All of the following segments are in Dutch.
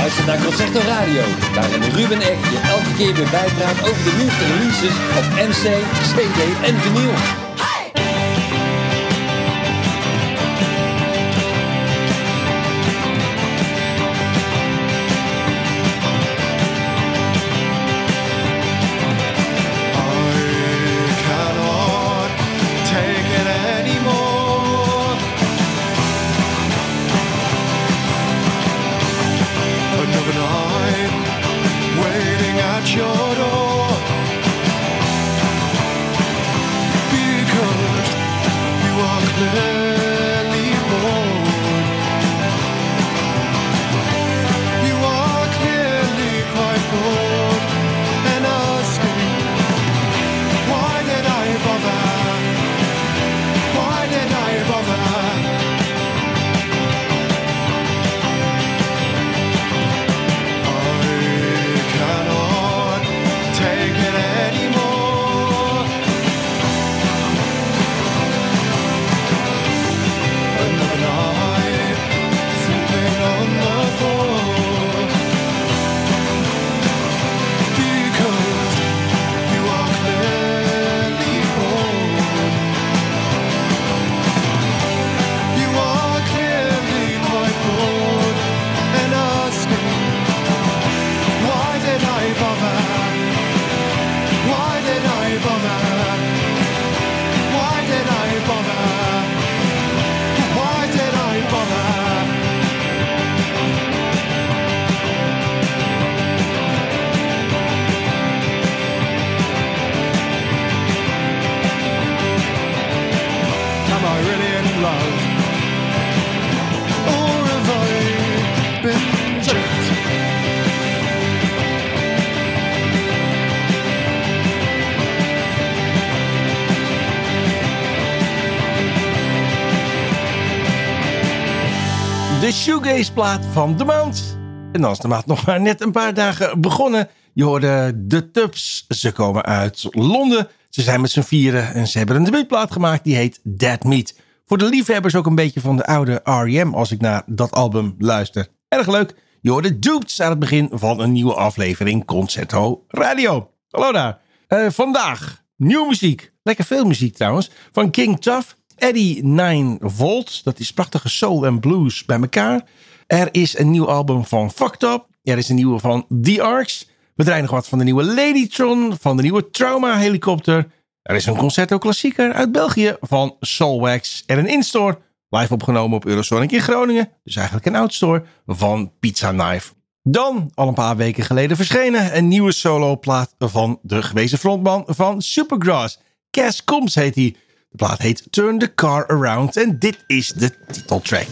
luistert naar Concerto Radio, waarin Ruben Echt je elke keer weer bijpraat over de nieuwste releases op MC, CD en vinyl. Shoegaze plaat van de maand. En dan is de maand nog maar net een paar dagen begonnen. Je hoorde de Tubs. Ze komen uit Londen. Ze zijn met z'n vieren en ze hebben een debuutplaat gemaakt. Die heet Dead Meat. Voor de liefhebbers ook een beetje van de oude R.E.M. als ik naar dat album luister. Erg leuk. Je hoorde Duped aan het begin van een nieuwe aflevering Concerto Radio. Hallo daar. Eh, vandaag nieuwe muziek. Lekker veel muziek trouwens. Van King Tough. Eddie 9 Volt. Dat is prachtige soul en blues bij elkaar. Er is een nieuw album van Fucked Up. Er is een nieuwe van The Arcs. We draaien nog wat van de nieuwe Ladytron. Van de nieuwe Trauma helikopter. Er is een concerto klassieker uit België van Soulwax. En een instore live opgenomen op Eurosonic in Groningen. Dus eigenlijk een outstore van Pizza Knife. Dan, al een paar weken geleden verschenen, een nieuwe soloplaat van de gewezen frontman van Supergrass. Cass Combs heet hij. De plaat heet Turn the Car Around en dit is de titeltrack.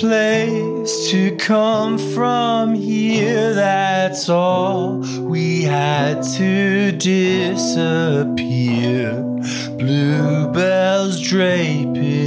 Place to come from here. That's all we had to disappear. Bluebells draping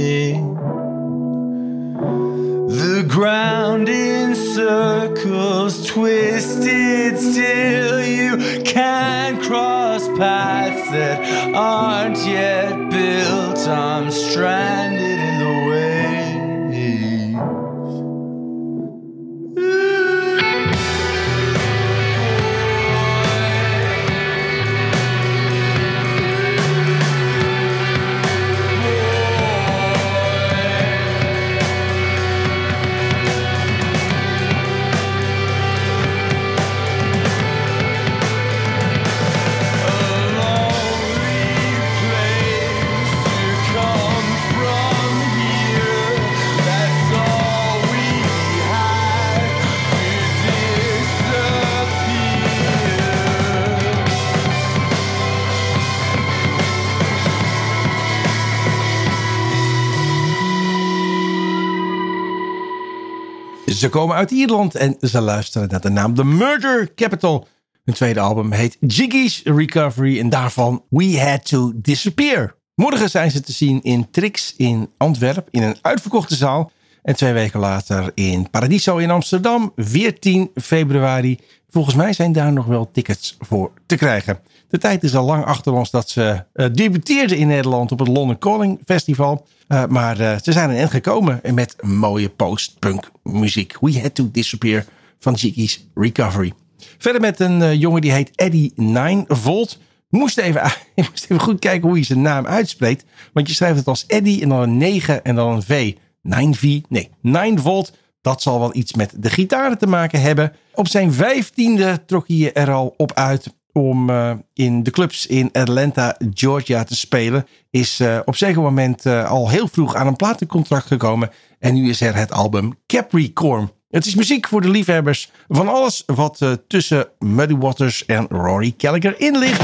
komen uit Ierland en ze luisteren naar de naam The Murder Capital. Hun tweede album heet Jiggy's Recovery en daarvan We Had To Disappear. Morgen zijn ze te zien in Trix in Antwerpen in een uitverkochte zaal. En twee weken later in Paradiso in Amsterdam, 14 februari. Volgens mij zijn daar nog wel tickets voor te krijgen. De tijd is al lang achter ons dat ze uh, debuteerden in Nederland op het London Calling Festival. Uh, maar uh, ze zijn er net gekomen met mooie post-punk muziek. We Had To Disappear van Jiggy's Recovery. Verder met een jongen die heet Eddie Nine Volt. Moest even, moest even goed kijken hoe je zijn naam uitspreekt. Want je schrijft het als Eddie en dan een 9 en dan een V. 9V? Nee, 9 volt. Dat zal wel iets met de gitaren te maken hebben. Op zijn vijftiende trok hij er al op uit om uh, in de clubs in Atlanta, Georgia te spelen. Is uh, op zeker moment uh, al heel vroeg aan een platencontract gekomen. En nu is er het album Capricorn. Het is muziek voor de liefhebbers van alles wat tussen Muddy Waters en Rory Gallagher in ligt.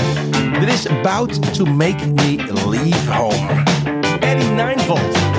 Dit is About to Make Me Leave Home. Eddie Ninevolt.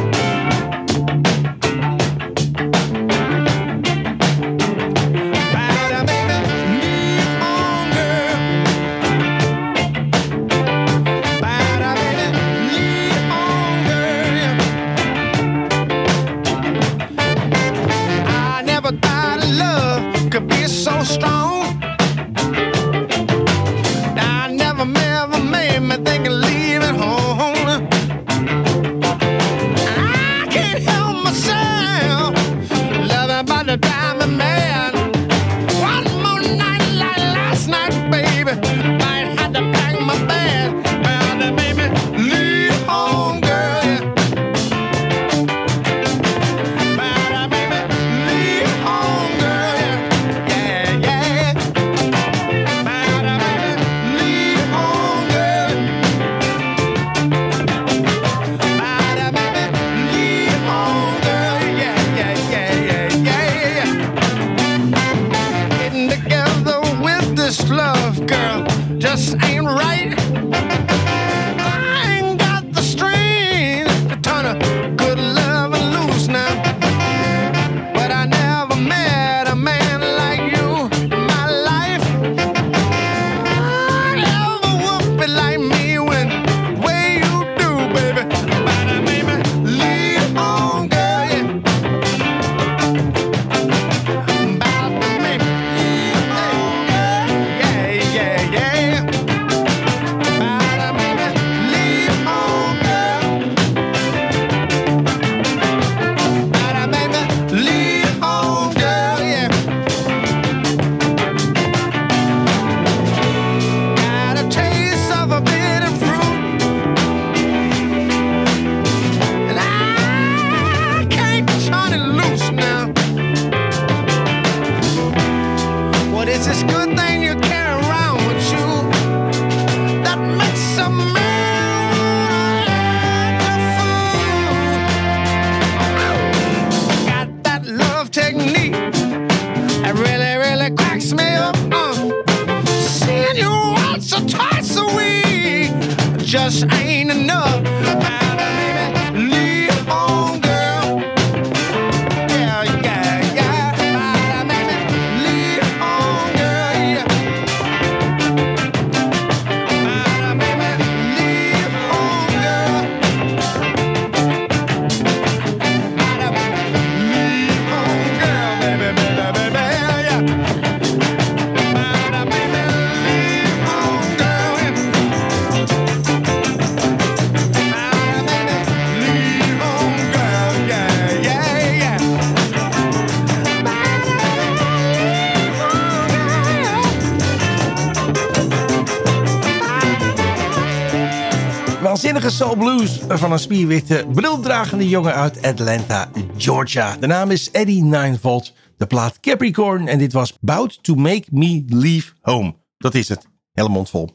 Waanzinnige soul blues van een spierwitte, brildragende jongen uit Atlanta, Georgia. De naam is Eddie Ninevolt, de plaat Capricorn en dit was Bout to Make Me Leave Home. Dat is het, hele mond vol.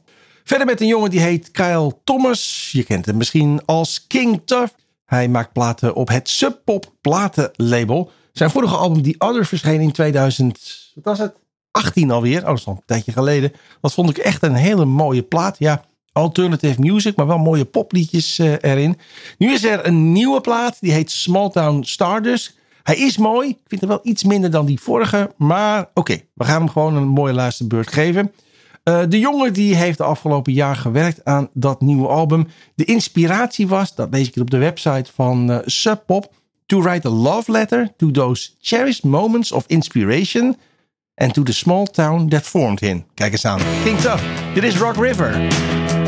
Verder met een jongen die heet Kyle Thomas. Je kent hem misschien als King Tough. Hij maakt platen op het Sub Pop platenlabel. Zijn vorige album The Other verscheen in 2000, wat was het? 18 alweer. Oh, dat is al een tijdje geleden. Dat vond ik echt een hele mooie plaat. Ja, alternative music, maar wel mooie popliedjes eh, erin. Nu is er een nieuwe plaat, die heet Small Town Stardust. Hij is mooi, ik vind hem wel iets minder dan die vorige, maar oké, we gaan hem gewoon een mooie laatste beurt geven. Eh, de jongen die heeft de afgelopen jaar gewerkt aan dat nieuwe album. De inspiratie was, dat lees ik op de website van eh, Sub Pop, to write a love letter to those cherished moments of inspiration and to the small town that formed him. Kijk eens aan. King Tough. Dit is Rock River.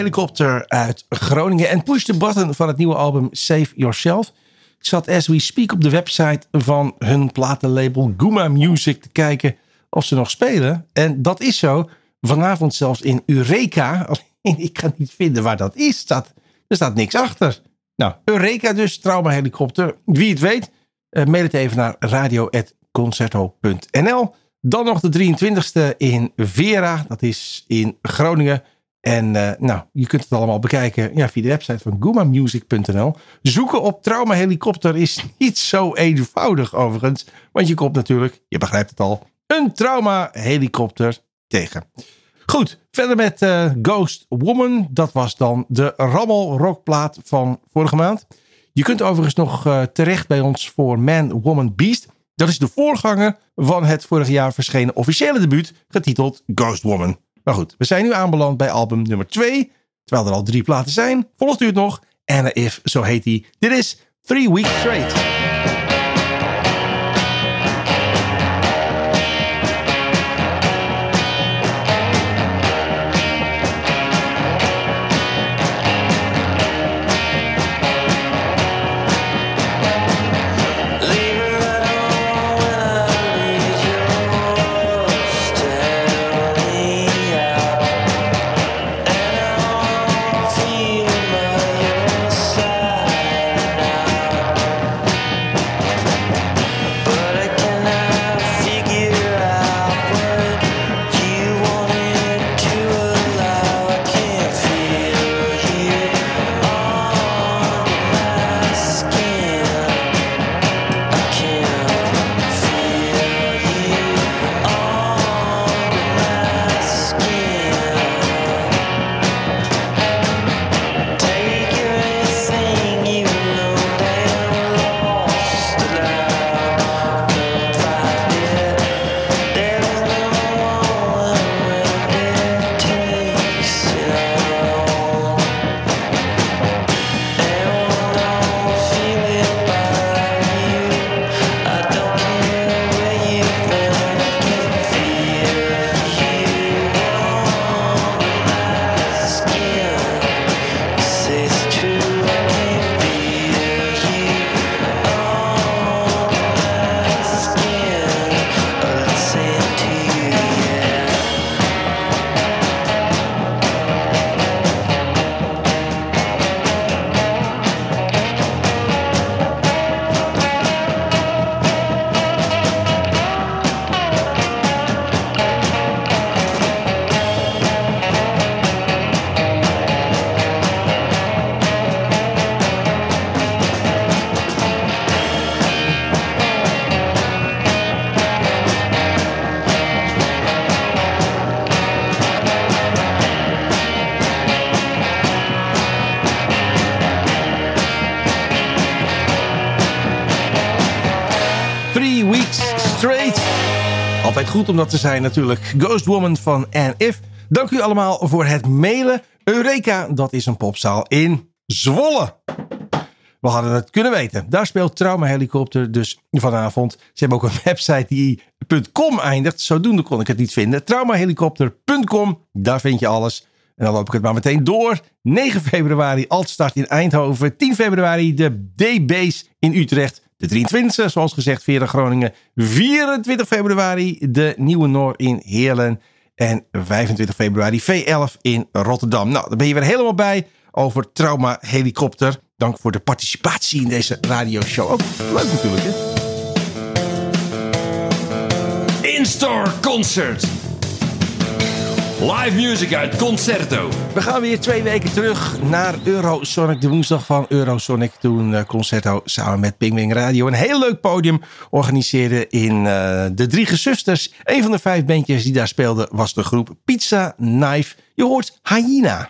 Helikopter uit Groningen. En Push the Button van het nieuwe album Save Yourself. Ik zat as we speak op de website van hun platenlabel Guma Music te kijken of ze nog spelen. En dat is zo. Vanavond zelfs in Eureka. Ik kan niet vinden waar dat is. Er staat niks achter. Nou, Eureka dus, Trauma Helikopter. Wie het weet, eh, mail het even naar radio.concerto.nl. Dan nog de 23e in Vera. Dat is in Groningen. En eh, nou, je kunt het allemaal bekijken ja, via de website van gumamusic.nl. Zoeken op Trauma Helikopter is niet zo eenvoudig overigens. Want je komt natuurlijk, je begrijpt het al, een Trauma Helikopter tegen. Goed, verder met eh, Ghost Woman. Dat was dan de rammel rockplaat van vorige maand. Je kunt overigens nog eh, terecht bij ons voor Man, Woman, Beast. Dat is de voorganger van het vorig jaar verschenen officiële debuut, getiteld Ghost Woman. Maar goed, we zijn nu aanbeland bij album nummer 2. Terwijl er al drie platen zijn, volgt u het nog. Anna If, zo heet hij. Dit is Three Weeks Straight. Goed om dat te zijn natuurlijk. Ghost Woman van Anne If. Dank u allemaal voor het mailen. Eureka, dat is een popzaal in Zwolle. We hadden het kunnen weten. Daar speelt Trauma Helikopter dus vanavond. Ze hebben ook een website die .com eindigt. Zodoende kon ik het niet vinden. Traumahelikopter.com, daar vind je alles. En dan loop ik het maar meteen door. 9 februari Altstart in Eindhoven. 10 februari de D-Base in Utrecht. De 23e, zoals gezegd, Veren Groningen. 24 februari de Nieuwe Noor in Heerlen. En 25 februari V11 in Rotterdam. Nou, dan ben je weer helemaal bij over Trauma Helikopter. Dank voor de participatie in deze radioshow. Ook leuk natuurlijk, hè? In-store concert. Live music uit Concerto. We gaan weer twee weken terug naar Eurosonic. De woensdag van Eurosonic. Toen eh, Concerto samen met Pingwing Radio een heel leuk podium organiseerde in eh, de Drie Gezusters. Een van de vijf bandjes die daar speelden was de groep Pizza Knife. Je hoort Hyena.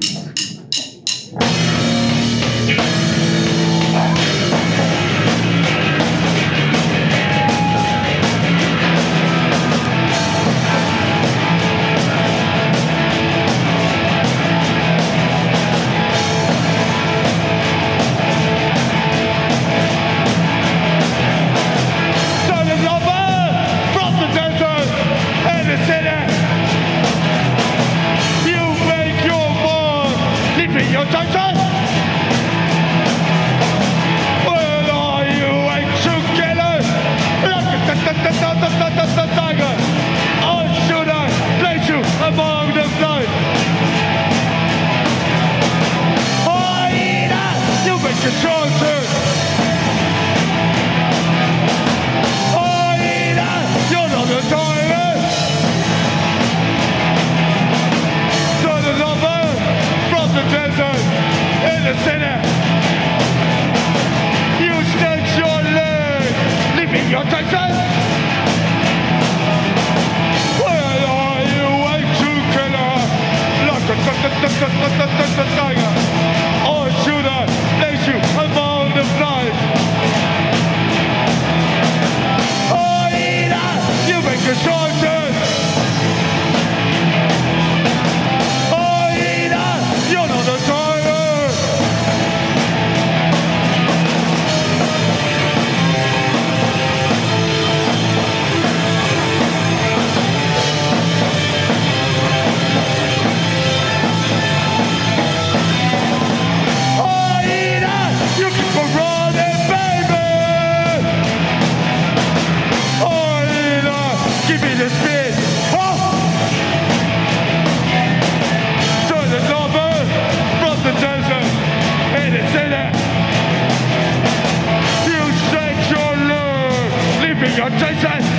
shot chasers.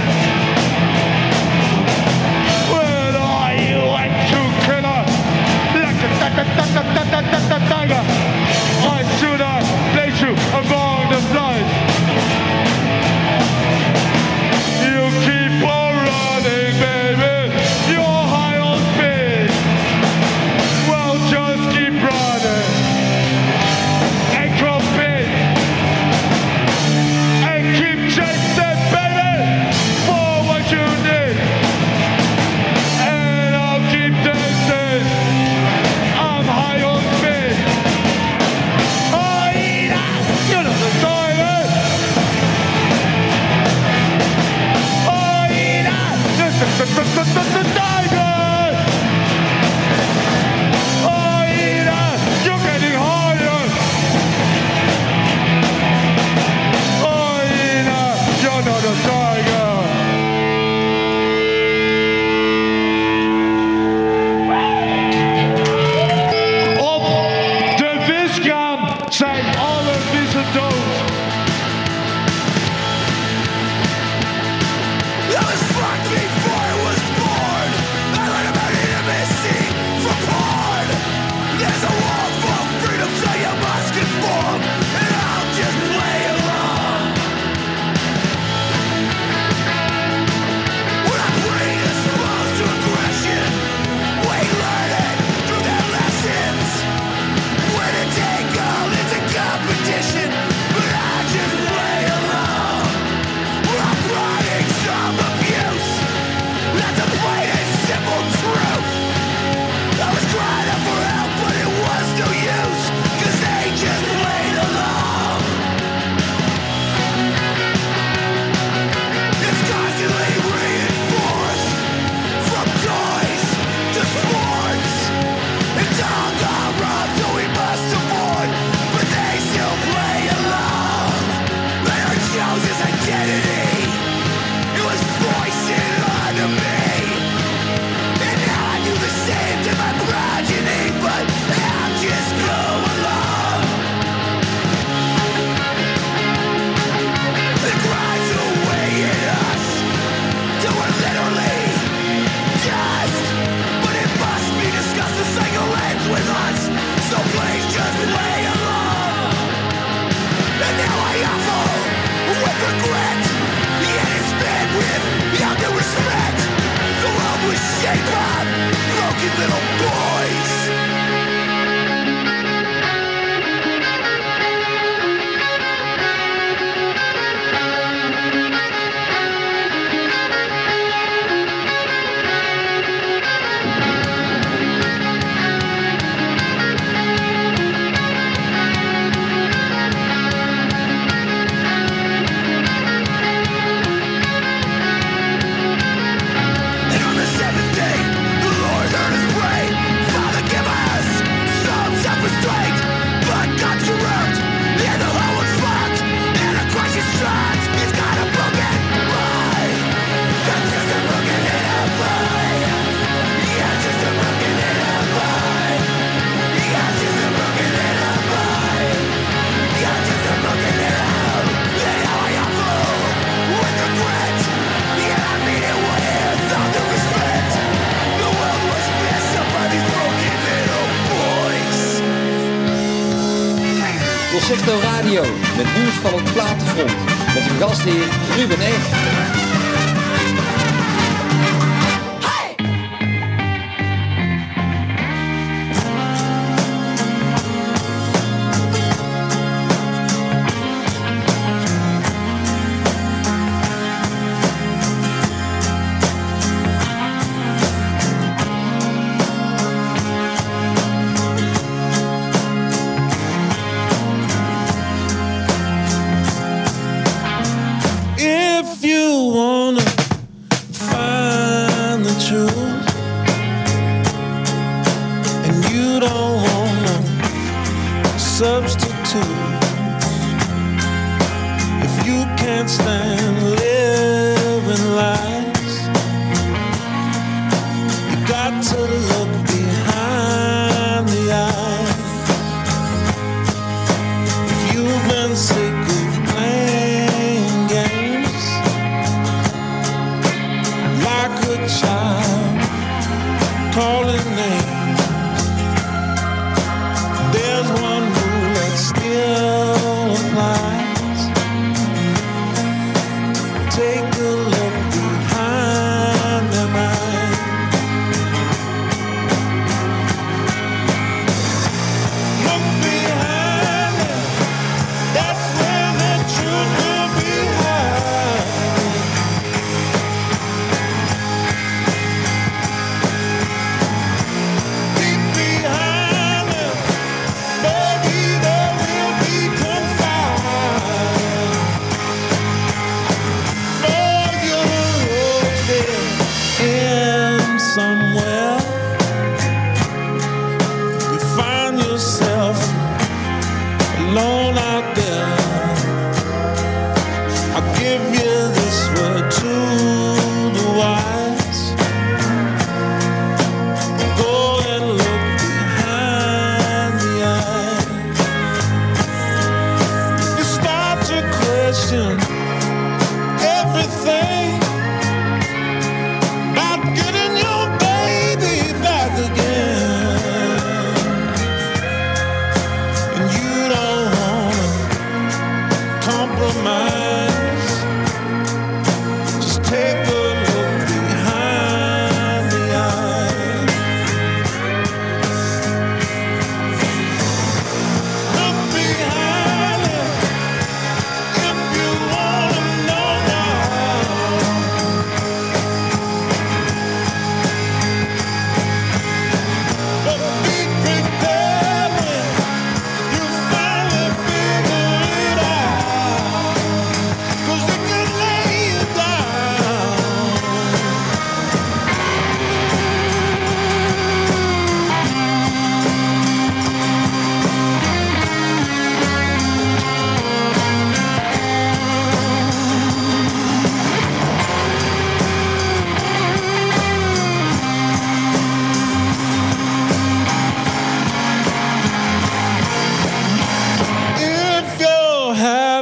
met nieuws van het platenfront. Met uw gastheer Ruben Echt.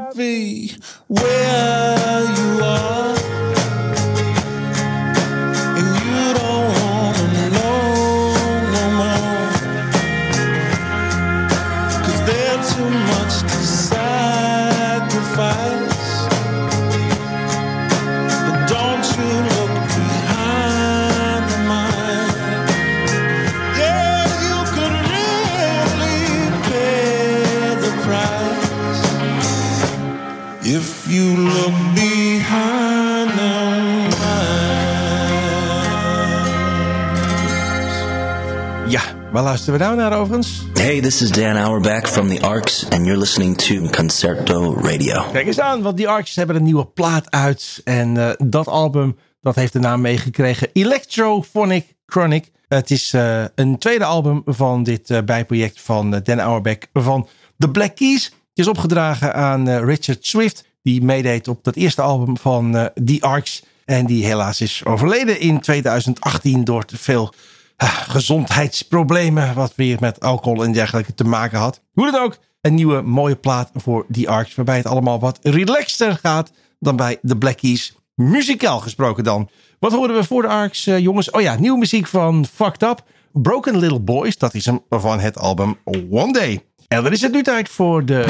Happy where you are, waar luisteren we nou naar overigens? Hey, this is Dan Auerbach from the Arcs, and you're listening to Concerto Radio. Kijk eens aan, want die Arcs hebben een nieuwe plaat uit. En eh, dat album, dat heeft de naam meegekregen. Electrophonic Chronic. Het is eh, een tweede album van dit eh, bijproject van Dan Auerbach van The Black Keys. Het is opgedragen aan Richard Swift. Die meedeed op dat eerste album van The Arcs. En die helaas is overleden in 2018 door te veel gezondheidsproblemen. Wat weer met alcohol en dergelijke te maken had. Hoe dan ook, een nieuwe mooie plaat voor The Arcs. Waarbij het allemaal wat relaxter gaat dan bij The Black Keys. Muzikaal gesproken dan. Wat hoorden we voor de Arcs, eh, jongens? Oh ja, nieuwe muziek van Fucked Up. Broken Little Boys, dat is hem van het album One Day. En dan is het nu tijd voor de...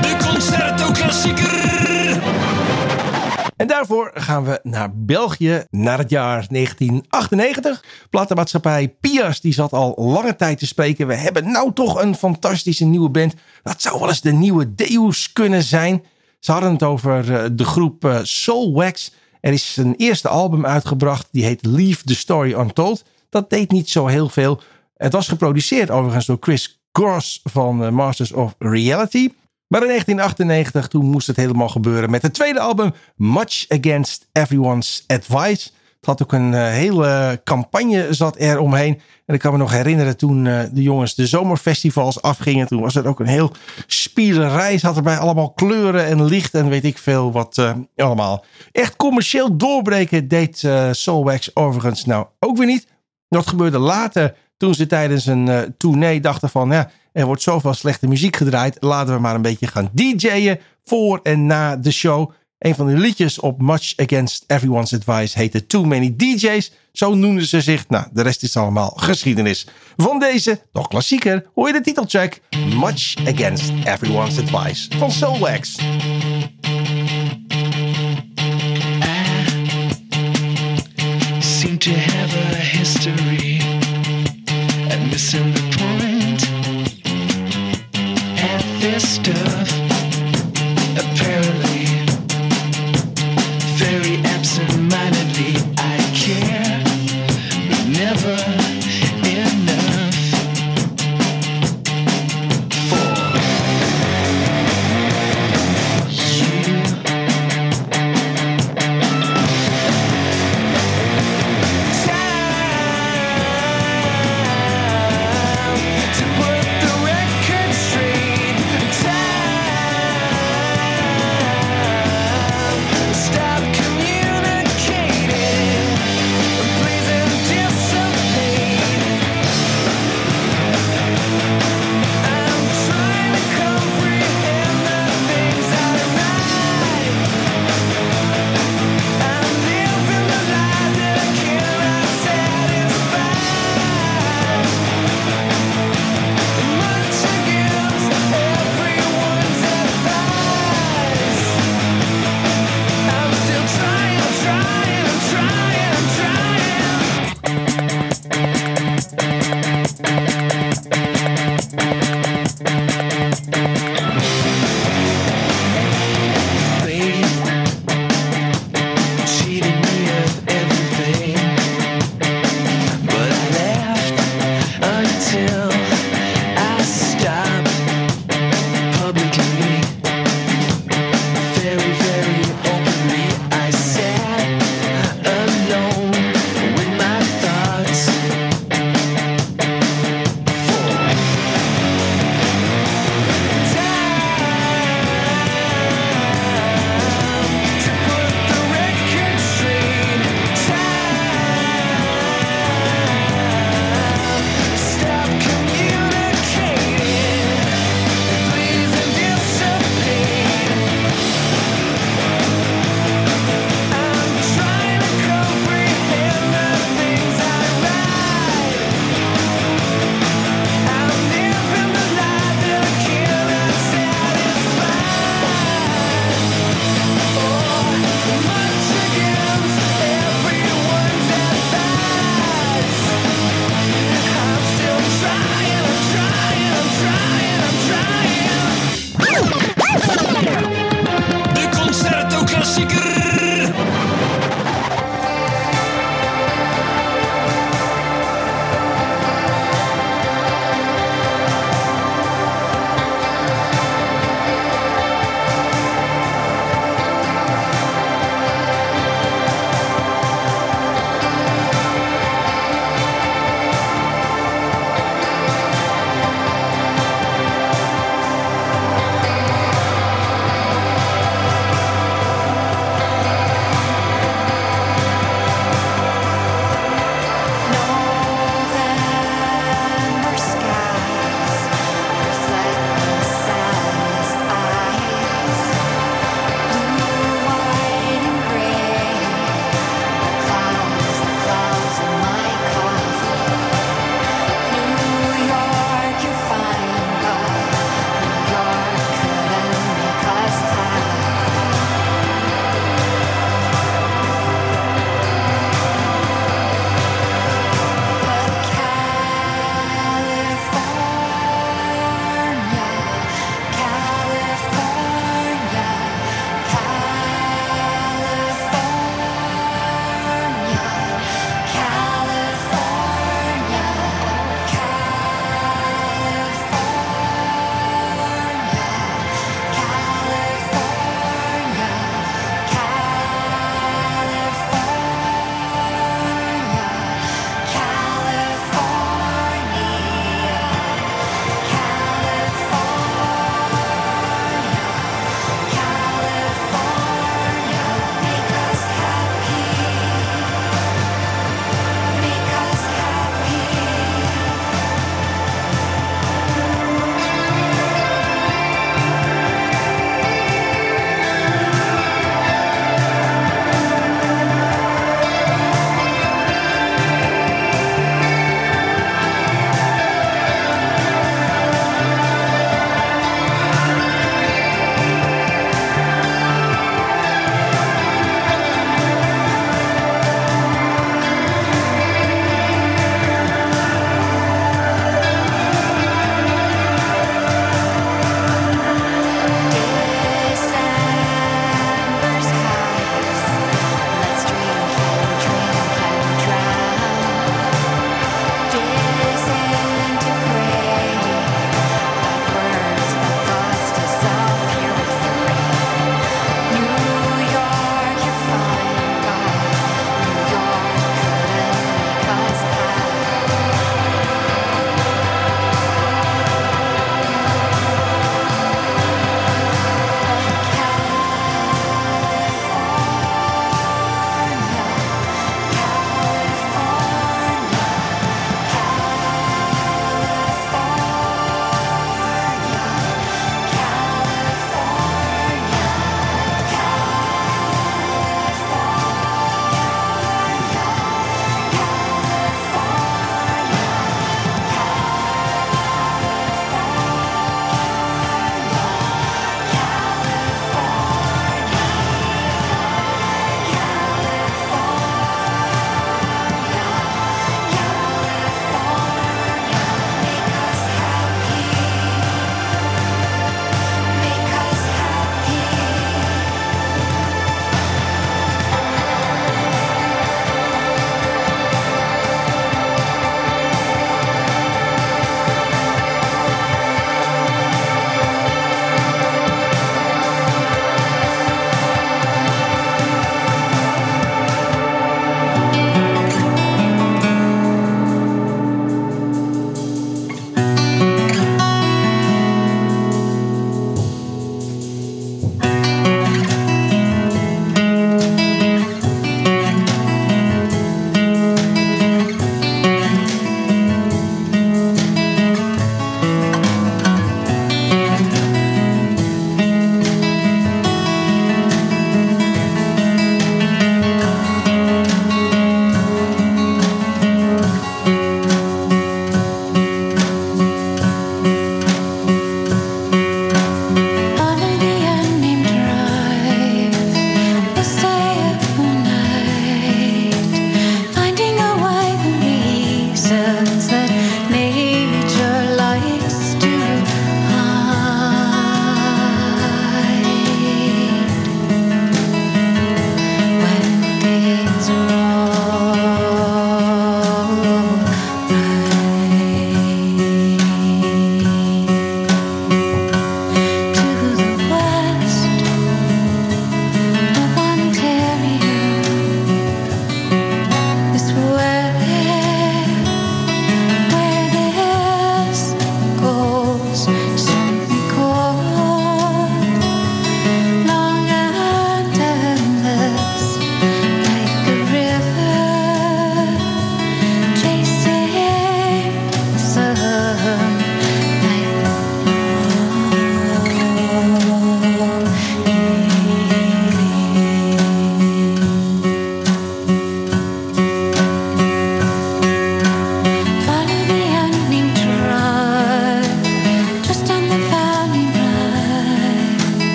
De Concerto Klassieker. En daarvoor gaan we naar België, naar het jaar 1998. Platenmaatschappij Pias, die zat al lange tijd te spreken. We hebben nou toch een fantastische nieuwe band. Dat zou wel eens de nieuwe Deus kunnen zijn. Ze hadden het over eh, de groep eh, Soul Wax. Er is een eerste album uitgebracht, die heet Leave the Story Untold. Dat deed niet zo heel veel. Het was geproduceerd overigens door Chris Cross van eh, Masters of Reality. Maar in 1998 toen moest het helemaal gebeuren met het tweede album Much Against Everyone's Advice. Het had ook een eh, hele campagne zat er omheen. En ik kan me nog herinneren toen eh, de jongens de zomerfestivals afgingen. Toen was het ook een heel spielerij. Zat erbij allemaal kleuren en licht en weet ik veel wat eh, allemaal. Echt commercieel doorbreken deed eh Soulwax overigens nou ook weer niet. Dat gebeurde later toen ze tijdens een eh tournee dachten van... Ja, er wordt zoveel slechte muziek gedraaid. Laten we maar een beetje gaan DJ'en voor en na de show. Een van de liedjes op Much Against Everyone's Advice heette Too Many DJ's. Zo noemden ze zich. Nou, de rest is allemaal geschiedenis. Van deze, nog klassieker, hoor je de titeltrack Much Against Everyone's Advice van Soulwax. to have a history missing the point. At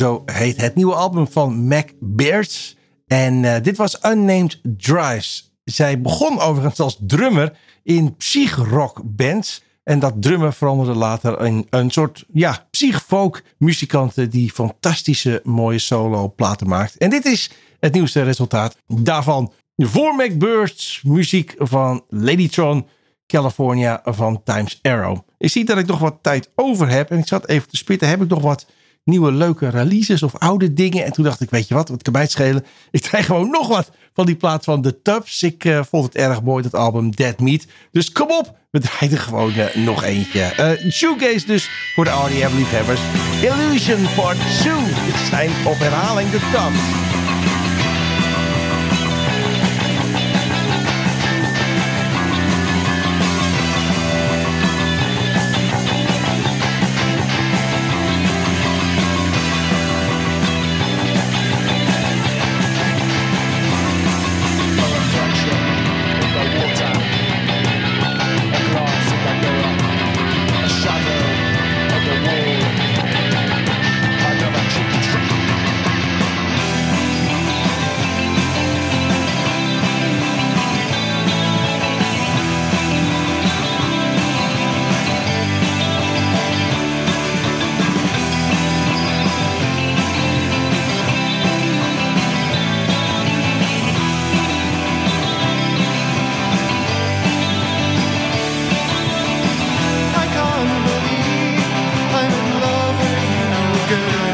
Zo heet het nieuwe album van Mac Beards. En eh, dit was Unnamed Drives. Zij begon overigens als drummer in psych-rock bands. En dat drummen veranderde later in een soort ja, psych-folk muzikanten die fantastische mooie solo platen maakt. En dit is het nieuwste resultaat daarvan. Voor Mac Beards muziek van Ladytron California van Times Arrow. Ik zie dat ik nog wat tijd over heb. En ik zat even te spitten. Heb ik nog wat nieuwe leuke releases of oude dingen? En toen dacht ik, weet je wat, wat kan mij het schelen? Ik krijg gewoon nog wat van die plaat van The Tubs. Ik eh, vond het erg mooi, dat album Dead Meat. Dus kom op, we draaien er gewoon eh, nog eentje. Shoegaze dus voor de RDM-liefhebbers. Illusion Part 2. Dit zijn op herhaling The Tubs. good.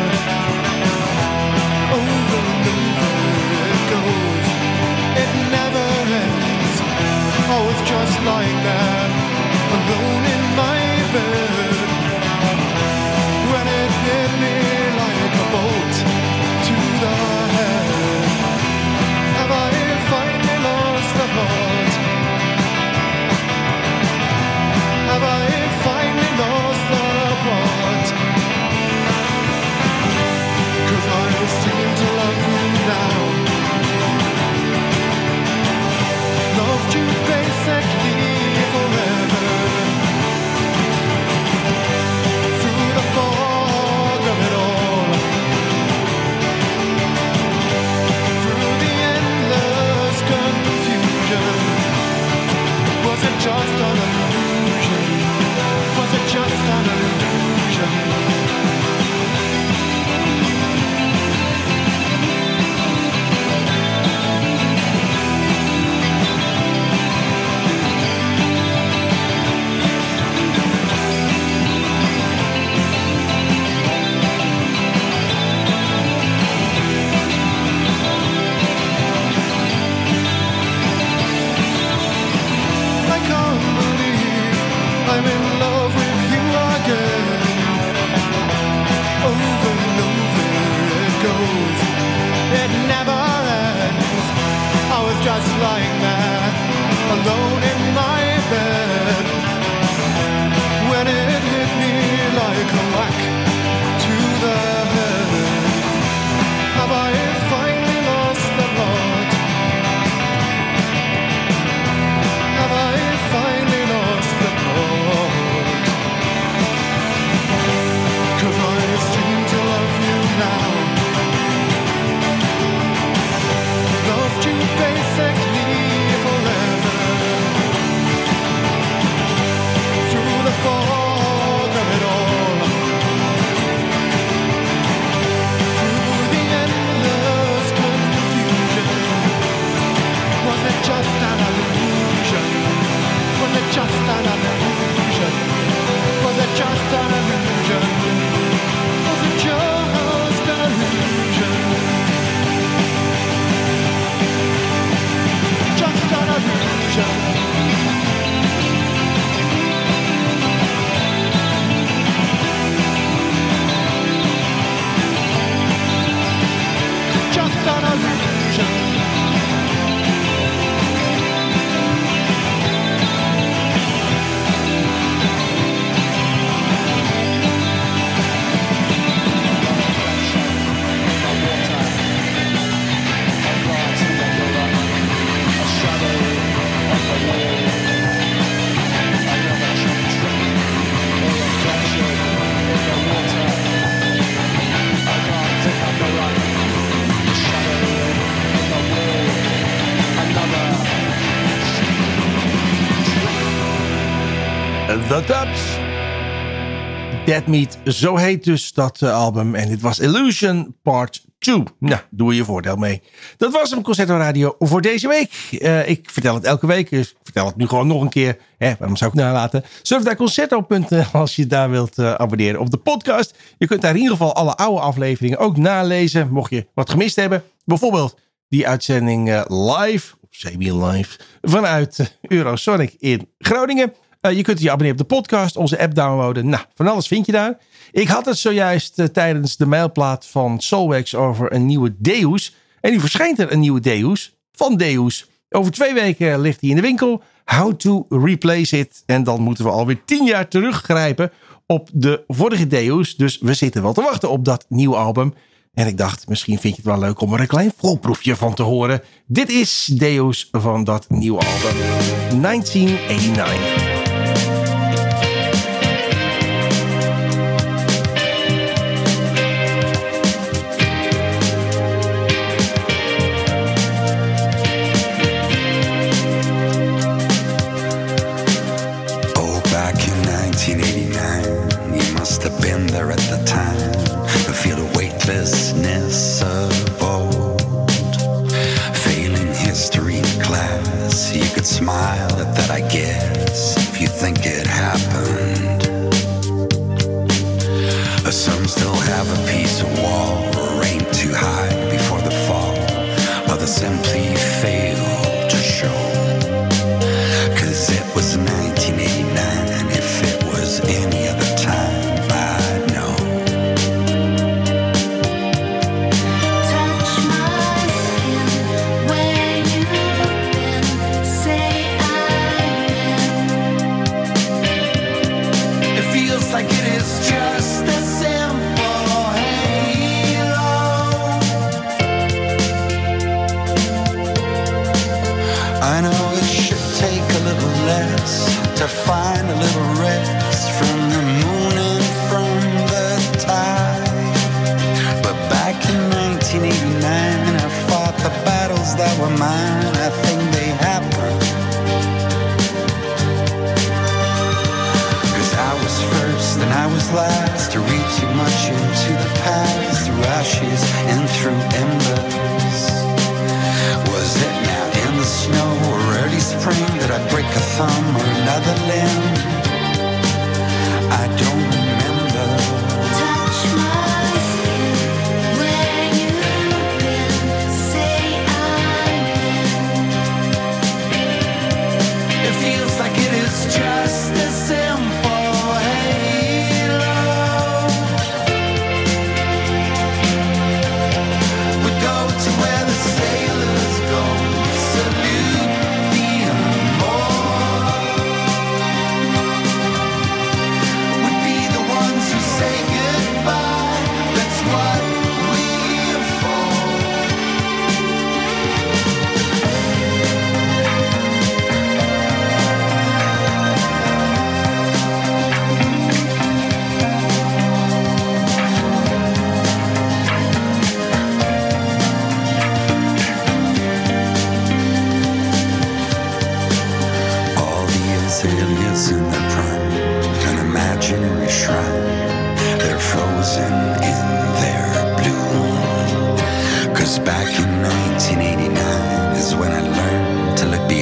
Dead zo heet dus dat eh, album. En dit was Illusion Part 2. Nou, doe je voordeel mee. Dat was hem, Concerto Radio, voor deze week. Eh, ik vertel het elke week, dus ik vertel het nu gewoon nog een keer. Hè, waarom zou ik het nalaten? Surf naar Concerto.nl als je daar wilt eh, abonneren op de podcast. Je kunt daar in ieder geval alle oude afleveringen ook nalezen. Mocht je wat gemist hebben. Bijvoorbeeld die uitzending live, of semi-live, vanuit Eurosonic in Groningen. Eh, je kunt je abonneren op de podcast, onze app downloaden. Nou, van alles vind je daar. Ik had het zojuist eh, tijdens de mailplaat van Solwex over een nieuwe Deus. En nu verschijnt er een nieuwe Deus van Deus. Over twee weken ligt hij in de winkel. How to replace it. En dan moeten we alweer tien jaar teruggrijpen op de vorige Deus. Dus we zitten wel te wachten op dat nieuwe album. En ik dacht, misschien vind je het wel leuk om er een klein voorproefje van te horen. Dit is Deus van dat nieuwe album. 1989.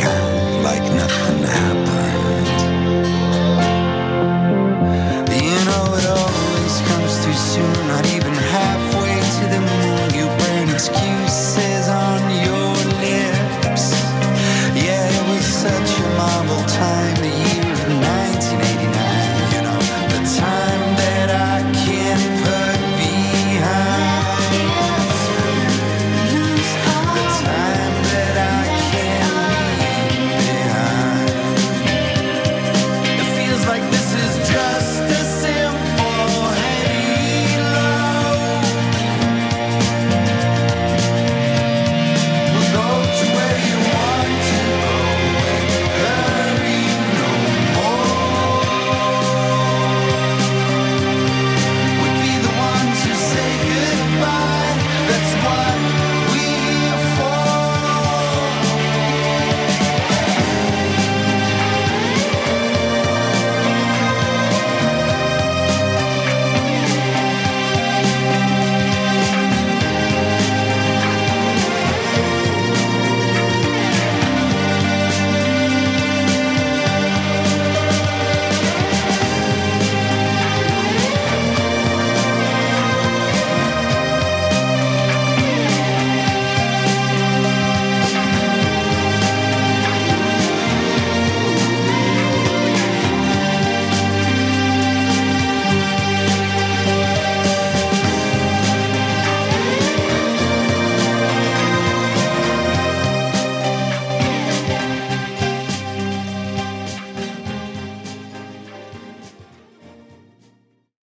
Like nothing happened.